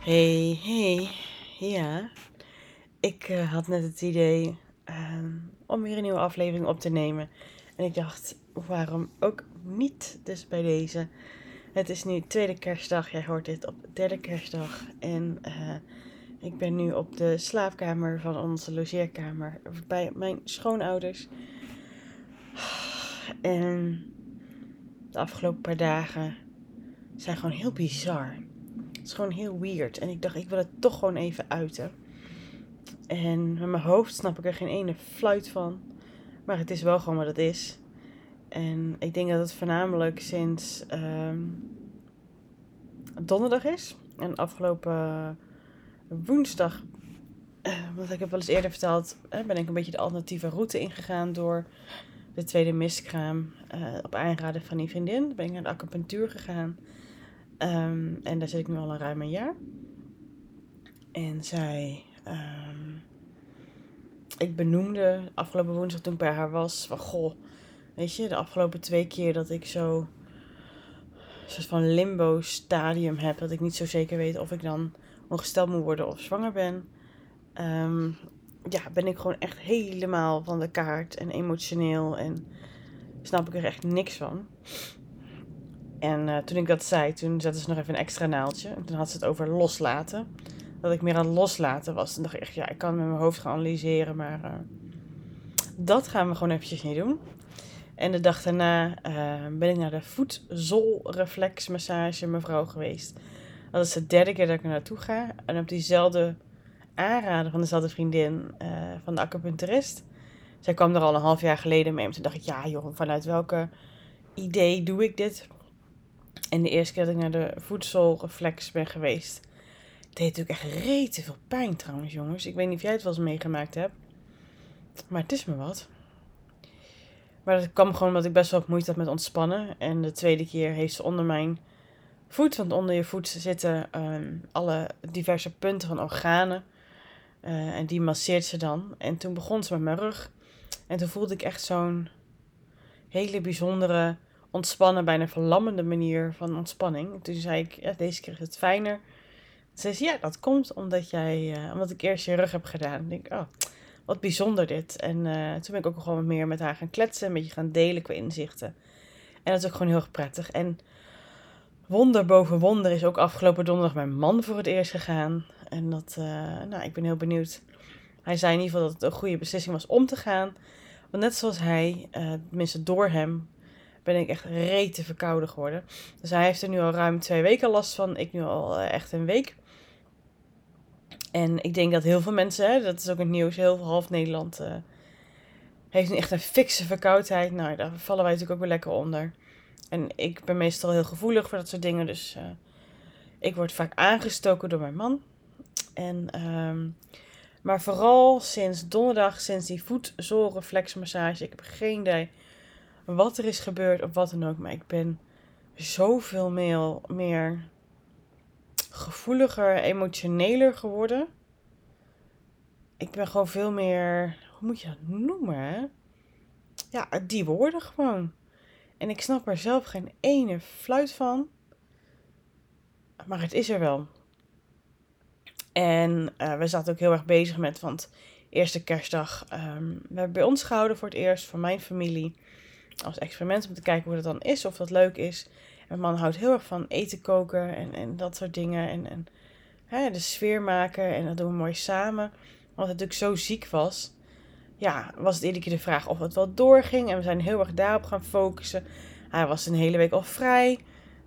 Hey, hey. Ja, ik eh, had net het idee ehm, om weer een nieuwe aflevering op te nemen. En ik dacht, waarom ook niet dus bij deze. Het is nu tweede kerstdag. Jij hoort dit op derde kerstdag. En eh, ik ben nu op de slaapkamer van onze logeerkamer bij mijn schoonouders. En de afgelopen paar dagen zijn gewoon heel bizar. Is gewoon heel weird. En ik dacht, ik wil het toch gewoon even uiten. En met mijn hoofd snap ik er geen ene fluit van. Maar het is wel gewoon wat het is. En ik denk dat het voornamelijk sinds ehm, donderdag is. En afgelopen woensdag, uh, want ik heb wel eens eerder verteld, uh, ben ik een beetje de alternatieve route ingegaan door de tweede miskraam. Uh, op aanraden van die vriendin ben ik naar de acupunctuur gegaan. Um, en daar zit ik nu al een ruim een jaar. En zij. Um, ik benoemde afgelopen woensdag toen ik bij haar was. Van goh, weet je, de afgelopen twee keer dat ik zo. Een soort van limbo stadium heb. Dat ik niet zo zeker weet of ik dan ongesteld moet worden of zwanger ben. Um, ja, ben ik gewoon echt helemaal van de kaart en emotioneel. En snap ik er echt niks van. En uh, toen ik dat zei, toen zette ze nog even een extra naaldje. En toen had ze het over loslaten. Dat ik meer aan loslaten was. En dacht ik echt, ja, ik kan met mijn hoofd gaan analyseren, maar uh, dat gaan we gewoon eventjes niet doen. En de dag daarna uh, ben ik naar de voetzolreflexmassage mevrouw geweest. Dat is de derde keer dat ik er naartoe ga. En op diezelfde aanraden van dezelfde vriendin van de acupuncturist. Zij kwam er al een half jaar geleden mee. En toen dacht ik, ja joh, vanuit welke idee doe ik dit? En de eerste keer dat ik naar de voedselreflex ben geweest, deed ook echt rete veel pijn trouwens, jongens. Ik weet niet of jij het wel eens meegemaakt hebt. Maar het is me wat. Maar dat kwam gewoon omdat ik best wel moeite had met ontspannen. En de tweede keer heeft ze onder mijn voet, want onder je voet zitten um, alle diverse punten van organen. Uh, en die masseert ze dan. En toen begon ze met mijn rug. En toen voelde ik echt zo'n hele bijzondere ontspannen, bijna verlammende manier van ontspanning. Toen zei ik, deze keer is het fijner. Ze zei, ja, dat komt omdat, jij, uh, omdat ik eerst je rug heb gedaan. Ik denk, oh, wat bijzonder dit. En uh, toen ben ik ook gewoon meer met haar gaan kletsen, een beetje gaan delen qua inzichten. En dat is ook gewoon heel erg prettig. En wonder boven wonder is ook afgelopen donderdag mijn man voor het eerst gegaan. En dat, uh, nou, ik ben heel benieuwd. Hij zei in ieder geval dat het een goede beslissing was om te gaan. Want net zoals hij, tenminste door hem, ben ik echt rete verkouden geworden. Dus hij heeft er nu al ruim twee weken last van. Ik nu al uh, echt een week. En ik denk dat heel veel mensen, hè, dat is ook het nieuws, heel half Nederland uh, heeft nu echt een fikse verkoudheid. Nou, daar vallen wij natuurlijk ook weer lekker onder. En ik ben meestal heel gevoelig voor dat soort dingen. Dus uh, ik word vaak aangestoken door mijn man. En, um, maar vooral sinds donderdag, sinds die voetzolreflexmassage. Ik heb geen idee wat er is gebeurd of wat dan ook. Maar ik ben zoveel meer, gevoeliger, emotioneler geworden. Ik ben gewoon veel meer, hoe moet je dat noemen? Hè? Ja, die woorden gewoon. En ik snap er zelf geen ene fluit van. Maar het is er wel. En uh, we zaten ook heel erg bezig met, want eerste kerstdag, um, we hebben bij ons gehouden voor het eerst, voor mijn familie als experiment om te kijken hoe dat dan is, of dat leuk is. En mijn man houdt heel erg van eten koken en, en dat soort dingen. En, en hè, de sfeer maken en dat doen we mooi samen. Want het natuurlijk zo ziek was, ja, was het iedere keer de vraag of het wel doorging. En we zijn heel erg daarop gaan focussen. Hij was een hele week al vrij.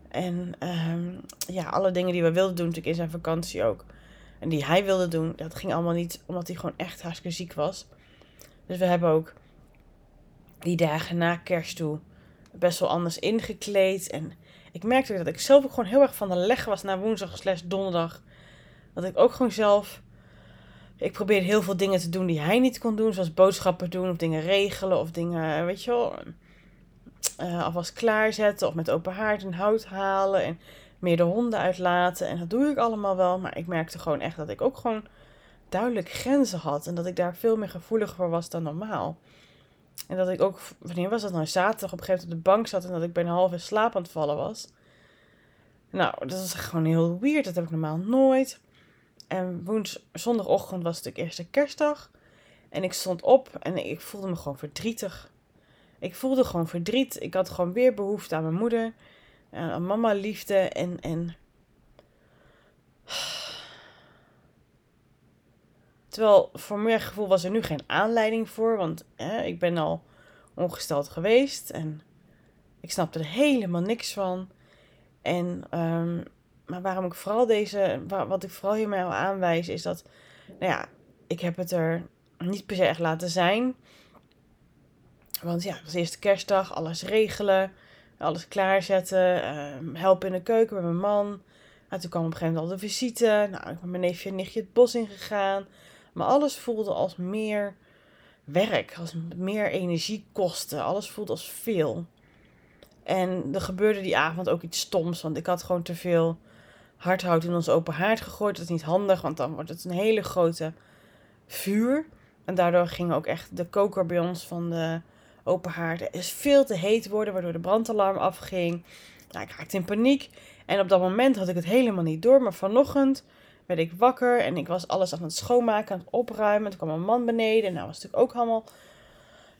En um, ja, alle dingen die we wilden doen natuurlijk in zijn vakantie ook. En die hij wilde doen, dat ging allemaal niet, omdat hij gewoon echt hartstikke ziek was. Dus we hebben ook die dagen na kerst toe best wel anders ingekleed. En ik merkte dat ik zelf ook gewoon heel erg van de leg was na woensdag slash donderdag. Dat ik ook gewoon zelf... Ik probeerde heel veel dingen te doen die hij niet kon doen. Zoals boodschappen doen of dingen regelen of dingen, weet je wel... Uh, alvast klaarzetten of met open haard en hout halen en meer de honden uitlaten. En dat doe ik allemaal wel. Maar ik merkte gewoon echt dat ik ook gewoon duidelijk grenzen had. En dat ik daar veel meer gevoelig voor was dan normaal. En dat ik ook, wanneer was dat nou, zaterdag op een gegeven moment op de bank zat en dat ik bijna half in slaap aan het vallen was. Nou, dat was gewoon heel weird. Dat heb ik normaal nooit. En woens, zondagochtend was het natuurlijk eerste kerstdag. En ik stond op en ik voelde me gewoon verdrietig. Ik voelde gewoon verdriet. Ik had gewoon weer behoefte aan mijn moeder. Aan mama liefde. En, en... Terwijl voor mijn gevoel was er nu geen aanleiding voor. Want hè, ik ben al ongesteld geweest. En ik snapte er helemaal niks van. En, um, maar waarom ik vooral deze, wat ik vooral hiermee al aanwijs, is dat, nou ja, ik heb het er niet per se echt laten zijn. Want ja, het was eerste kerstdag, alles regelen, alles klaarzetten, uh, helpen in de keuken met mijn man. En toen kwam op een gegeven moment al de visite. Nou, ik ben mijn neefje en nichtje het bos ingegaan. Maar alles voelde als meer werk, als meer energiekosten. Alles voelde als veel. En er gebeurde die avond ook iets stoms, want ik had gewoon te veel hardhout in ons open haard gegooid. Dat is niet handig, want dan wordt het een hele grote vuur. En daardoor ging ook echt de koker bij ons van de open haard is veel te heet worden, waardoor de brandalarm afging. Nou, ik raakte in paniek. En op dat moment had ik het helemaal niet door. Maar vanochtend werd ik wakker en ik was alles aan het schoonmaken, aan het opruimen. Toen kwam mijn man beneden en nou was natuurlijk ook allemaal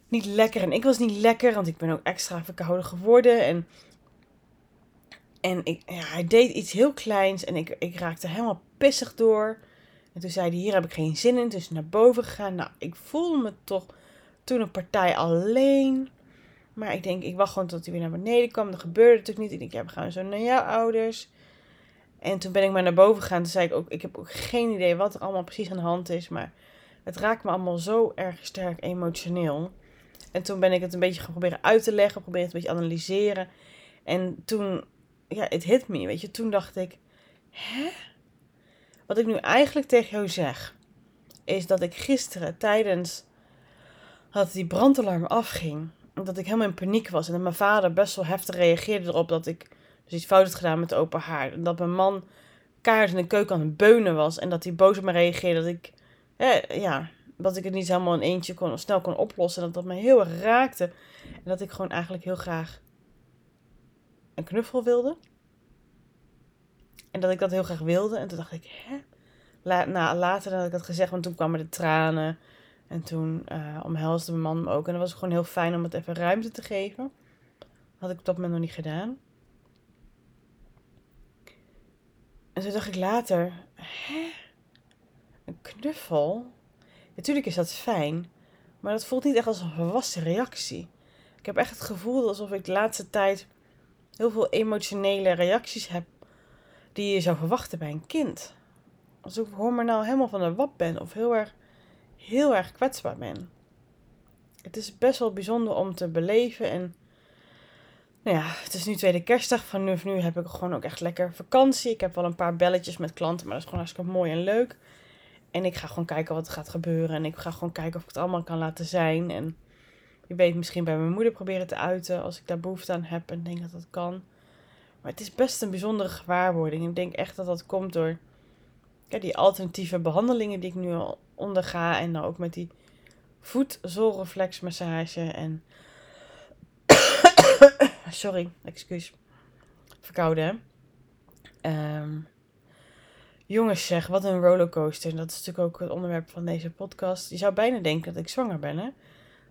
niet lekker. En ik was niet lekker, want ik ben ook extra verkouden geworden. En, en ik, ja, hij deed iets heel kleins en ik, ik raakte helemaal pissig door. En toen zei hij, hier heb ik geen zin in. Dus naar boven gegaan. Nou, ik voelde me toch toen een partij alleen. Maar ik denk, ik wacht gewoon tot hij weer naar beneden kwam. Dat gebeurde natuurlijk niet. Ik denk, ja, we gaan zo naar jouw ouders. En toen ben ik maar naar boven gegaan. Toen zei ik ook, ik heb ook geen idee wat er allemaal precies aan de hand is. Maar het raakt me allemaal zo erg sterk emotioneel. En toen ben ik het een beetje gaan proberen uit te leggen, proberen het een beetje analyseren. En toen, ja, het hit me, weet je. Toen dacht ik, hè? Wat ik nu eigenlijk tegen jou zeg, is dat ik gisteren tijdens dat die brandalarm afging, dat ik helemaal in paniek was. En dat mijn vader best wel heftig reageerde erop dat ik dus iets fout had gedaan met open haar. En dat mijn man kaart in de keuken aan het beunen was. En dat hij boos op me reageerde dat ik, ja, dat ik het niet helemaal in eentje kon, snel kon oplossen. Dat dat me heel erg raakte. En dat ik gewoon eigenlijk heel graag een knuffel wilde. En dat ik dat heel graag wilde. En toen dacht ik, hè? Nou, later had ik dat gezegd, want toen kwamen de tranen. En toen uh, omhelsde mijn man me ook. En dat was gewoon heel fijn om het even ruimte te geven. Dat had ik op dat moment nog niet gedaan. En toen dacht ik later, hè? Een knuffel? Natuurlijk is dat fijn, maar dat voelt niet echt als een volwassen reactie. Ik heb echt het gevoel alsof ik de laatste tijd heel veel emotionele reacties heb die je zou verwachten bij een kind. Alsof ik hormonaal helemaal van de wap ben of heel erg, heel erg kwetsbaar ben. Het is best wel bijzonder om te beleven en nou ja, het is nu tweede kerstdag. Van nu nu heb ik gewoon ook echt lekker vakantie. Ik heb wel een paar belletjes met klanten, maar dat is gewoon hartstikke mooi en leuk. En ik ga gewoon kijken wat er gaat gebeuren. En ik ga gewoon kijken of ik het allemaal kan laten zijn. En je weet misschien bij mijn moeder proberen te uiten als ik daar behoefte aan heb en denk dat dat kan. Maar het is best een bijzondere gewaarwording. Ik denk echt dat dat komt door ja, die alternatieve behandelingen die ik nu al onderga. En dan ook met die voetzolreflexmassage en... Sorry, excuus. Verkouden, hè? Um, Jongens zeg, wat een rollercoaster. Dat is natuurlijk ook het onderwerp van deze podcast. Je zou bijna denken dat ik zwanger ben, hè?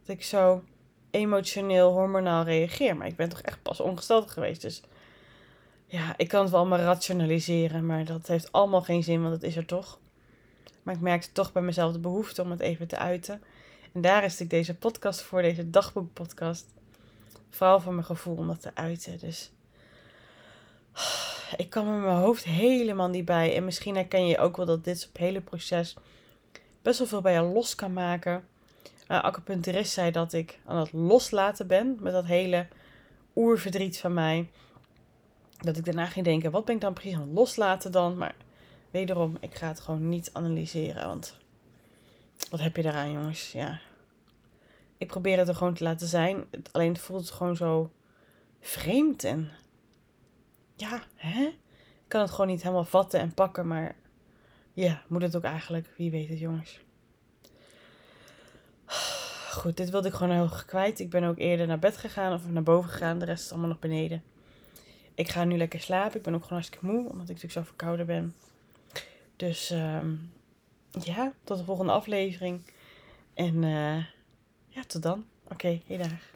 Dat ik zo emotioneel, hormonaal reageer. Maar ik ben toch echt pas ongesteld geweest. Dus ja, ik kan het wel allemaal rationaliseren. Maar dat heeft allemaal geen zin, want het is er toch. Maar ik merkte toch bij mezelf de behoefte om het even te uiten. En daar is ik deze podcast voor, deze dagboekpodcast. Vooral voor mijn gevoel om dat te uiten. Dus ik kan met mijn hoofd helemaal niet bij. En misschien herken je ook wel dat dit hele proces best wel veel bij je los kan maken. Uh, acupuncturist zei dat ik aan het loslaten ben met dat hele oerverdriet van mij. Dat ik daarna ging denken, wat ben ik dan precies aan het loslaten dan? Maar wederom, ik ga het gewoon niet analyseren. Want wat heb je daaraan, jongens? Ja. Ik probeer het er gewoon te laten zijn. Alleen voelt het gewoon zo vreemd en ja, hè? Ik kan het gewoon niet helemaal vatten en pakken, maar ja, moet het ook eigenlijk? Wie weet het, jongens. Goed, dit wilde ik gewoon heel kwijt. Ik ben ook eerder naar bed gegaan of naar boven gegaan. De rest is allemaal nog beneden. Ik ga nu lekker slapen. Ik ben ook gewoon hartstikke moe, omdat ik natuurlijk zo verkouden ben. Dus ehm, ja, tot de volgende aflevering. En uh, ja, tot dan. Oké, okay, daar.